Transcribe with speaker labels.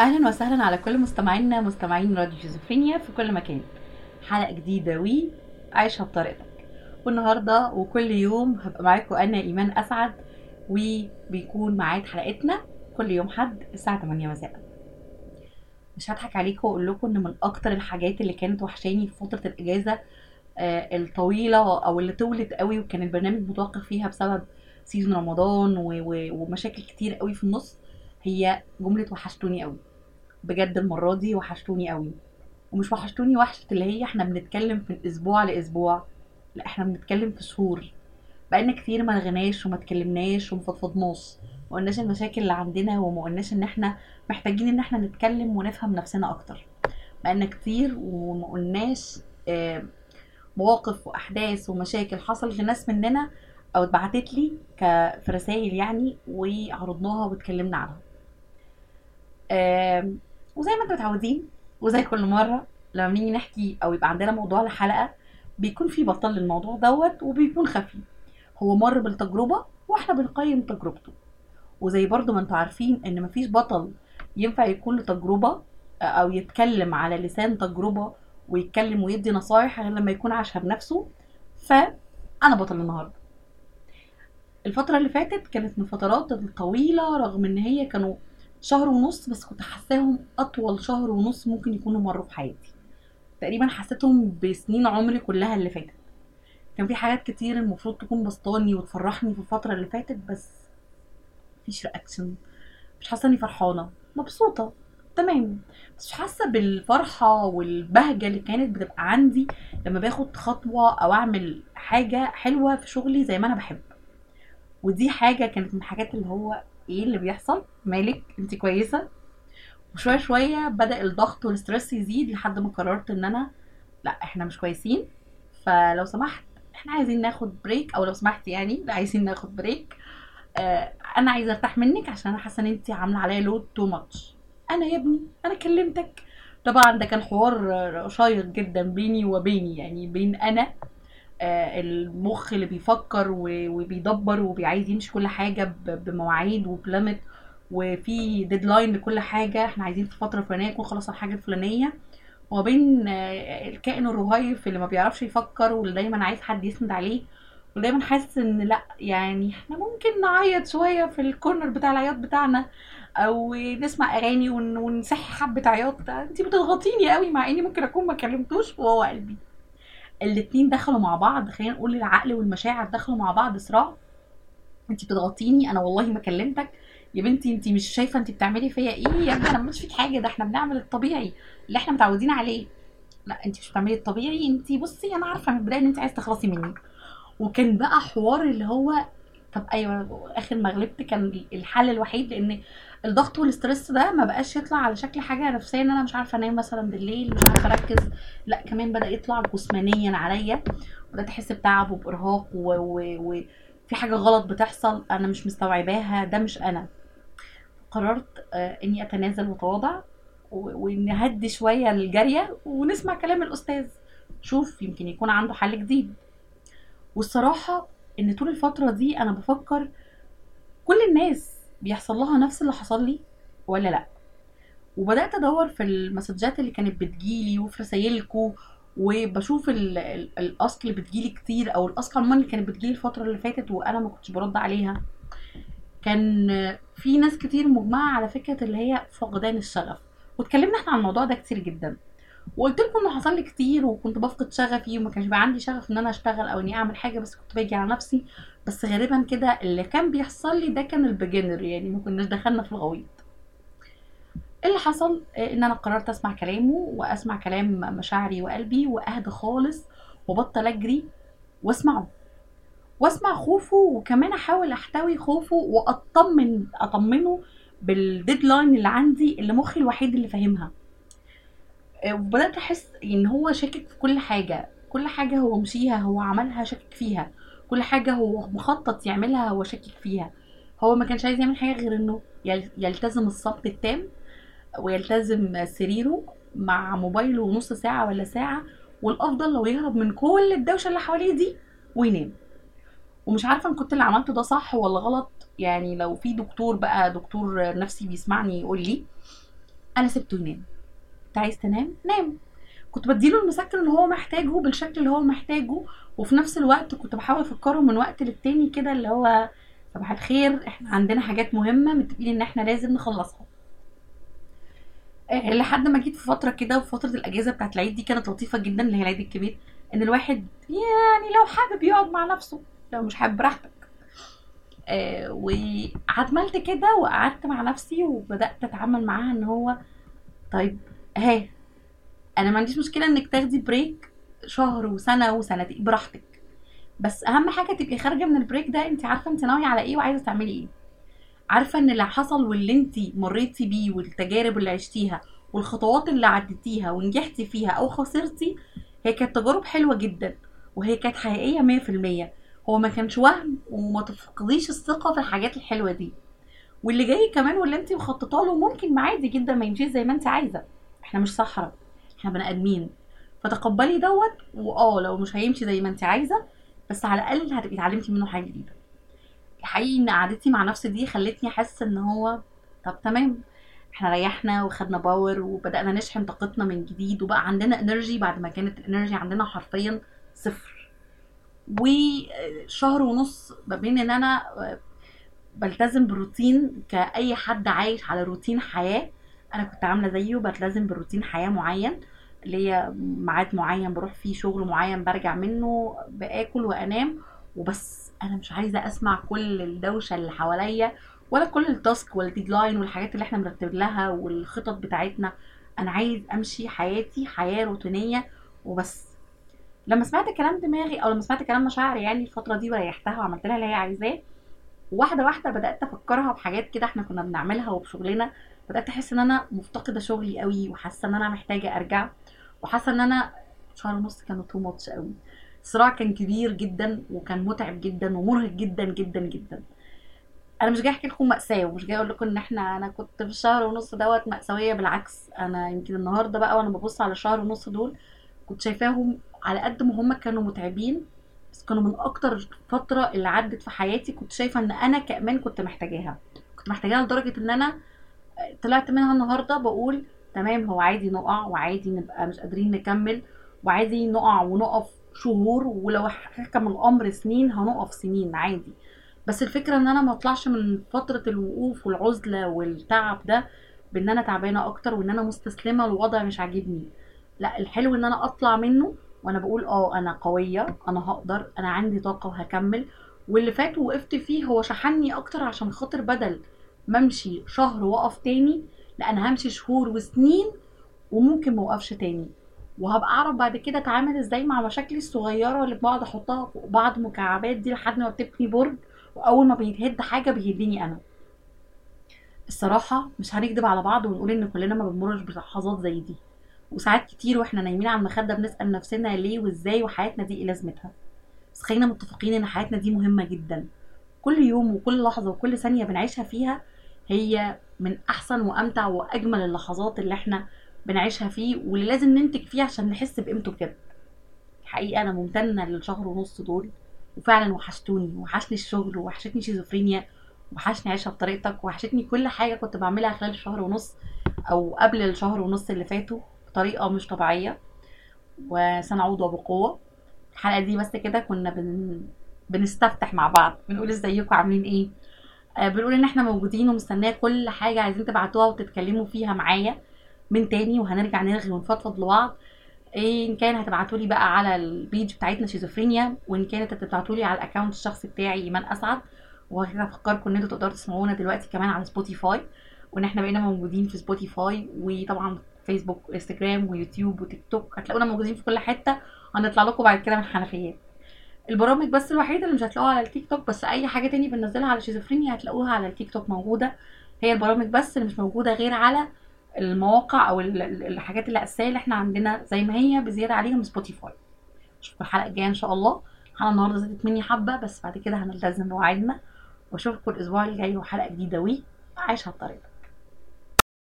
Speaker 1: أهلا وسهلا على كل مستمعينا مستمعين راديو شيزوفرينيا في كل مكان. حلقة جديدة وعيشها بطريقتك. والنهاردة وكل يوم هبقى معاكم أنا إيمان أسعد وبيكون ميعاد حلقتنا كل يوم حد الساعة 8 مساء. مش هضحك عليكم وأقول لكم إن من أكتر الحاجات اللي كانت وحشاني في فترة الإجازة آه، الطويلة أو اللي طولت قوي وكان البرنامج متوقف فيها بسبب season رمضان ومشاكل كتير قوي في النص هي جملة وحشتوني قوي. بجد المرة دي وحشتوني قوي. ومش وحشتوني وحشة اللي هي إحنا بنتكلم في الأسبوع لأسبوع. لا إحنا بنتكلم في شهور. بقالنا كتير ما رغناش وما اتكلمناش وما فضفضناش ما قلناش المشاكل اللي عندنا وما قلناش ان إحنا محتاجين ان إحنا نتكلم ونفهم نفسنا أكتر. بقالنا كتير وما قلناش آه، مواقف وأحداث ومشاكل. حصلت لناس مننا أو اتبعتت لي في رسائل يعني وعرضناها واتكلمنا عنها. وزي ما أنتم متعودين وزي كل مرة لما بنيجي نحكي أو يبقى عندنا موضوع لحلقة بيكون في بطل للموضوع دوت وبيكون خفي هو مر بالتجربة وإحنا بنقيم تجربته. وزي برضو ما أنتم عارفين إن مفيش بطل ينفع يكون له تجربة أو يتكلم على لسان تجربة ويتكلم ويدي نصايح غير لما يكون عاشها بنفسه. فأنا بطل النهارده. الفترة اللي فاتت كانت من الفترات الطويلة رغم إن هي كانوا شهر ونص بس كنت حاساهم أطول شهر ونص ممكن يكونوا مروا في حياتي. تقريبا حسيتهم بسنين عمري كلها اللي فاتت. كان في حاجات كتير المفروض تكون بسطاني وتفرحني في الفترة اللي فاتت بس مفيش رياكشن مش حاسة إني فرحانة. مبسوطة. تمام. بس مش حاسة بالفرحة والبهجة اللي كانت بتبقى عندي لما باخد خطوة أو أعمل حاجة حلوة في شغلي زي ما أنا بحب. ودي حاجة كانت من الحاجات اللي هو إيه اللي بيحصل؟ مالك انت كويسة؟ وشوية شوية بدأ الضغط وال stress يزيد لحد ما قررت إن أنا لأ إحنا مش كويسين. فلو سمحت إحنا عايزين ناخد break أو لو سمحت يعني لأ عايزين ناخد break آه أنا عايزة أرتاح منك عشان أنا حاسة إن انت عاملة عليا load too much أنا يا ابني أنا كلمتك. طبعا ده كان حوار شيق جدا بيني وبيني يعني بين أنا المخ اللي بيفكر وبيدبر وبيعايز يمشي كل حاجة بمواعيد وب limit وفي deadline لكل حاجة إحنا عايزين في الفترة الفلانيه نكون خلصنا الحاجة الفلانية. وبين آه، الكائن الرهيف اللي ما بيعرفش يفكر واللي دايما عايز حد يسند عليه ودايما حاسس إن لأ يعني إحنا ممكن نعيط شوية في ال corner بتاع العياط بتاعنا أو نسمع أغاني ون- ونصحي حبه عياط. انت بتضغطيني قوي مع إني ممكن أكون ما كلمتوش وهو قلبي. الاتنين دخلوا مع بعض خلينا نقول العقل والمشاعر دخلوا مع بعض صراع. انت بتضغطيني أنا والله ما كلمتك. يا بنتي انت مش شايفة انت بتعملي فيا إيه؟ يا ابني أنا مش فيك حاجة ده إحنا بنعمل الطبيعي. اللي إحنا متعودين عليه. لا انت مش بتعملي الطبيعي. انت بصي أنا عارفة من البداية إن انت عايزة تخلصي مني. وكان بقى حوار اللي هو طب أيوه آخر ما غلبت كان الحل الوحيد لأن الضغط والستريس ده ما بقاش يطلع على شكل حاجة نفسية إن أنا مش عارفة أنام مثلا بالليل مش عارفة أركز لا كمان بدأ يطلع جسمانيا عليا بدأت أحس بتعب وبإرهاق وفي حاجة غلط بتحصل أنا مش مستوعباها ده مش أنا. قررت آه، إني أتنازل وأتواضع و- واني أهدي شوية الجارية ونسمع كلام الأستاذ. شوف يمكن يكون عنده حل جديد. والصراحة إن طول الفترة دي أنا بفكر كل الناس بيحصل لها نفس اللي حصل لي ولا لأ؟ وبدأت أدور في المسجات اللي كانت بتجيلي وفي رسايلكو وبشوف ال- ال- الأصل بتجيلي كتير أو الأصل عموما اللي كانت بتجيلي الفترة اللي فاتت وأنا ما كنتش برد عليها. كان في ناس كتير مجمعة على فكرة اللي هي فقدان الشغف. واتكلمنا إحنا عن الموضوع ده كتير جدا. وقلت لكم إنه حصل لي كتير وكنت بفقد شغفي وما كانش بقى عندي شغف إن أنا أشتغل أو إني أعمل حاجة بس كنت باجي على نفسي. بس غالبا كده اللي كان بيحصل لي ده كان البيجنر يعني ما كناش دخلنا في الغويط. اللي حصل آه، إن أنا قررت أسمع كلامه وأسمع كلام مشاعري وقلبي وأهدى خالص وبطل أجري وأسمعه. وأسمع خوفه وكمان أحاول أحتوي خوفه وأطمن أطمنه بالديدلاين اللي عندي اللي مخي الوحيد اللي فاهمها. وبدأت أحس إن هو شاكك في كل حاجة. كل حاجة هو مشيها هو عملها شاكك فيها. كل حاجة هو مخطط يعملها هو شاكك فيها. هو ما كانش عايز يعمل حاجة غير إنه يل- يلتزم الصمت التام ويلتزم سريره مع موبايله نص ساعة ولا ساعة والأفضل لو يهرب من كل الدوشة اللي حواليه دي وينام. ومش عارفة إن كنت اللي عملته ده صح ولا غلط. يعني لو في دكتور بقى دكتور نفسي بيسمعني يقول لي أنا سبته ينام. انت عايز تنام نام. كنت بديله المسكن اللي هو محتاجه بالشكل اللي هو محتاجه وفي نفس الوقت كنت بحاول أفكره من وقت للتاني كده اللي هو صباح الخير إحنا عندنا حاجات مهمة متفقين إن إحنا لازم نخلصها. آه، لحد ما جيت في فترة كده وفي فترة الأجازة بتاعت العيد دي كانت لطيفة جدا اللي هي العيد الكبير إن الواحد يعني لو حابب يقعد مع نفسه لو مش حابب براحتك آه وعملت كده وقعدت مع نفسي وبدأت أتعامل معاها إن هو طيب اهي. أنا ما عنديش مشكلة انك تاخدي break شهر وسنة وسنتين براحتك. بس اهم حاجة تبقي خارجة من ال break ده انت عارفة انت ناوية على إيه وعايزة تعملي إيه. عارفة ان اللي حصل واللي انت مريتي بيه والتجارب اللي عشتيها والخطوات اللي عديتيها ونجحتي فيها أو خسرتي هي كانت تجارب حلوة جدا وهي كانت حقيقية 100% هو ما كانش وهم وما تفقديش الثقة في الحاجات الحلوة دي. واللي جاي كمان واللي انت مخططة له ممكن عادي جدا ما يمشيش زي ما انت عايزة. إحنا مش صحراء إحنا بني آدمين. فتقبلي دوت وآه لو مش هيمشي زي ما انت عايزة بس على الأقل هتبقي اتعلمتي منه حاجة جديدة. الحقيقي إن قعدتي مع نفسي دي خلتني أحس إن هو طب تمام إحنا ريحنا وخدنا power وبدأنا نشحن طاقتنا من جديد وبقى عندنا energy بعد ما كانت ال energy عندنا حرفيا صفر. وشهر ونص ما بين إن أنا بلتزم بروتين كأي حد عايش على روتين حياة أنا كنت عاملة زيه بلتزم بروتين حياة معين اللي هي ميعاد معين بروح فيه شغل معين برجع منه باكل وأنام وبس. أنا مش عايزة أسمع كل الدوشة اللي حواليا ولا كل ال task وال deadline والحاجات اللي إحنا بنرتب لها والخطط بتاعتنا. أنا عايز أمشي حياتي حياة روتينية وبس. لما سمعت كلام دماغي أو لما سمعت كلام مشاعري يعني الفترة دي وريحتها وعملت لها اللي هي عايزاه واحدة واحدة بدأت أفكرها بحاجات كده إحنا كنا بنعملها وبشغلنا. بدأت أحس إن أنا مفتقدة شغلي قوي وحاسة إن أنا محتاجة أرجع وحاسة إن أنا شهر ونص كانوا too much قوي. الصراع كان كبير جدا وكان متعب جدا ومرهق جدا جدا جدا. أنا مش جاي أحكي لكم مأساة ومش جاي أقول لكم إن إحنا أنا كنت في الشهر ونص دوت مأساوية بالعكس. أنا يمكن النهارده بقى وأنا ببص على الشهر ونص دول كنت شايفاهم على قد ما هم كانوا متعبين بس كانوا من أكتر فترة اللي عدت في حياتي كنت شايفة إن أنا كمان كنت محتاجاها. كنت محتاجاها لدرجة إن أنا طلعت منها النهارده بقول تمام هو عادي نقع وعادي نبقى مش قادرين نكمل وعادي نقع ونقف شهور ولو حكم الأمر سنين هنقف سنين عادي. بس الفكرة إن أنا ما أطلعش من فترة الوقوف والعزلة والتعب ده بإن أنا تعبانة أكتر وإن أنا مستسلمة لوضع مش عاجبني. لا الحلو إن أنا أطلع منه وأنا بقول آه أنا قوية أنا هقدر أنا عندي طاقة وهكمل. واللي فات وقفت فيه هو شحنني أكتر عشان خاطر بدل ما امشي شهر وأقف تاني لا أنا همشي شهور وسنين وممكن ما أوقفش تاني. وهبقى أعرف بعد كده اتعامل إزاي مع مشاكلي الصغيرة اللي بقعد أحطها فوق بعض مكعبات دي لحد ما بتبني برج وأول ما بيتهد حاجة بيهدني أنا. الصراحة مش هنكدب على بعض ونقول إن كلنا ما بنمرش بلحظات زي دي. وساعات كتير وإحنا نايمين على المخدة بنسأل نفسنا ليه وإزاي وحياتنا دي إيه لازمتها. بس خلينا متفقين إن حياتنا دي مهمة جدا. كل يوم وكل لحظة وكل ثانية بنعيشها فيها هي من أحسن وأمتع وأجمل اللحظات اللي إحنا بنعيشها فيه واللي لازم ننتج فيه عشان نحس بقيمته بجد. الحقيقة أنا ممتنة للشهر ونص دول وفعلا وحشتوني وحشني الشغل وحشتني شيزوفرينيا وحشني عيشها بطريقتك وحشتني كل حاجة كنت بعملها خلال الشهر ونص أو قبل الشهر ونص اللي فاتوا بطريقة مش طبيعية. وسنعود وبقوة. الحلقة دي بس كده كنا بن... بنستفتح مع بعض بنقول إزيكم عاملين إيه؟ بنقول إن إحنا موجودين ومستنية كل حاجة عايزين تبعتوها وتتكلموا فيها معايا من تاني وهنرجع نرغي ونفضفض لبعض. إن كان هتبعتوا لي بقى على ال page بتاعتنا شيزوفرينيا وإن كانت هتبعتوا لي على ال account الشخصي بتاعي إيمان أسعد. وهكذا افكركم إن أنتوا تقدروا تسمعونا دلوقتي كمان على سبوتيفاي وإن إحنا بقينا موجودين في سبوتيفاي وطبعا فيسبوك وانستجرام ويوتيوب وتيك توك. هتلاقونا موجودين في كل حتة. هنطلع لكم بعد كده من الحنفيات البرامج بس الوحيدة اللي مش هتلاقوها على التيك توك بس أي حاجة تاني بننزلها على شيزوفرينيا هتلاقوها على التيك توك موجودة. هي البرامج بس اللي مش موجودة غير على المواقع أو الحاجات الأساسية اللي إحنا عندنا زي ما هي بزيادة عليهم سبوتيفاي. اشوفكم الحلقة الجاية إن شاء الله. الحلقة النهارده زادت مني حبة بس بعد كده هنلتزم بوعدنا وأشوفكم الأسبوع الجاي وحلقة جديدة. وعيشها بطريقتك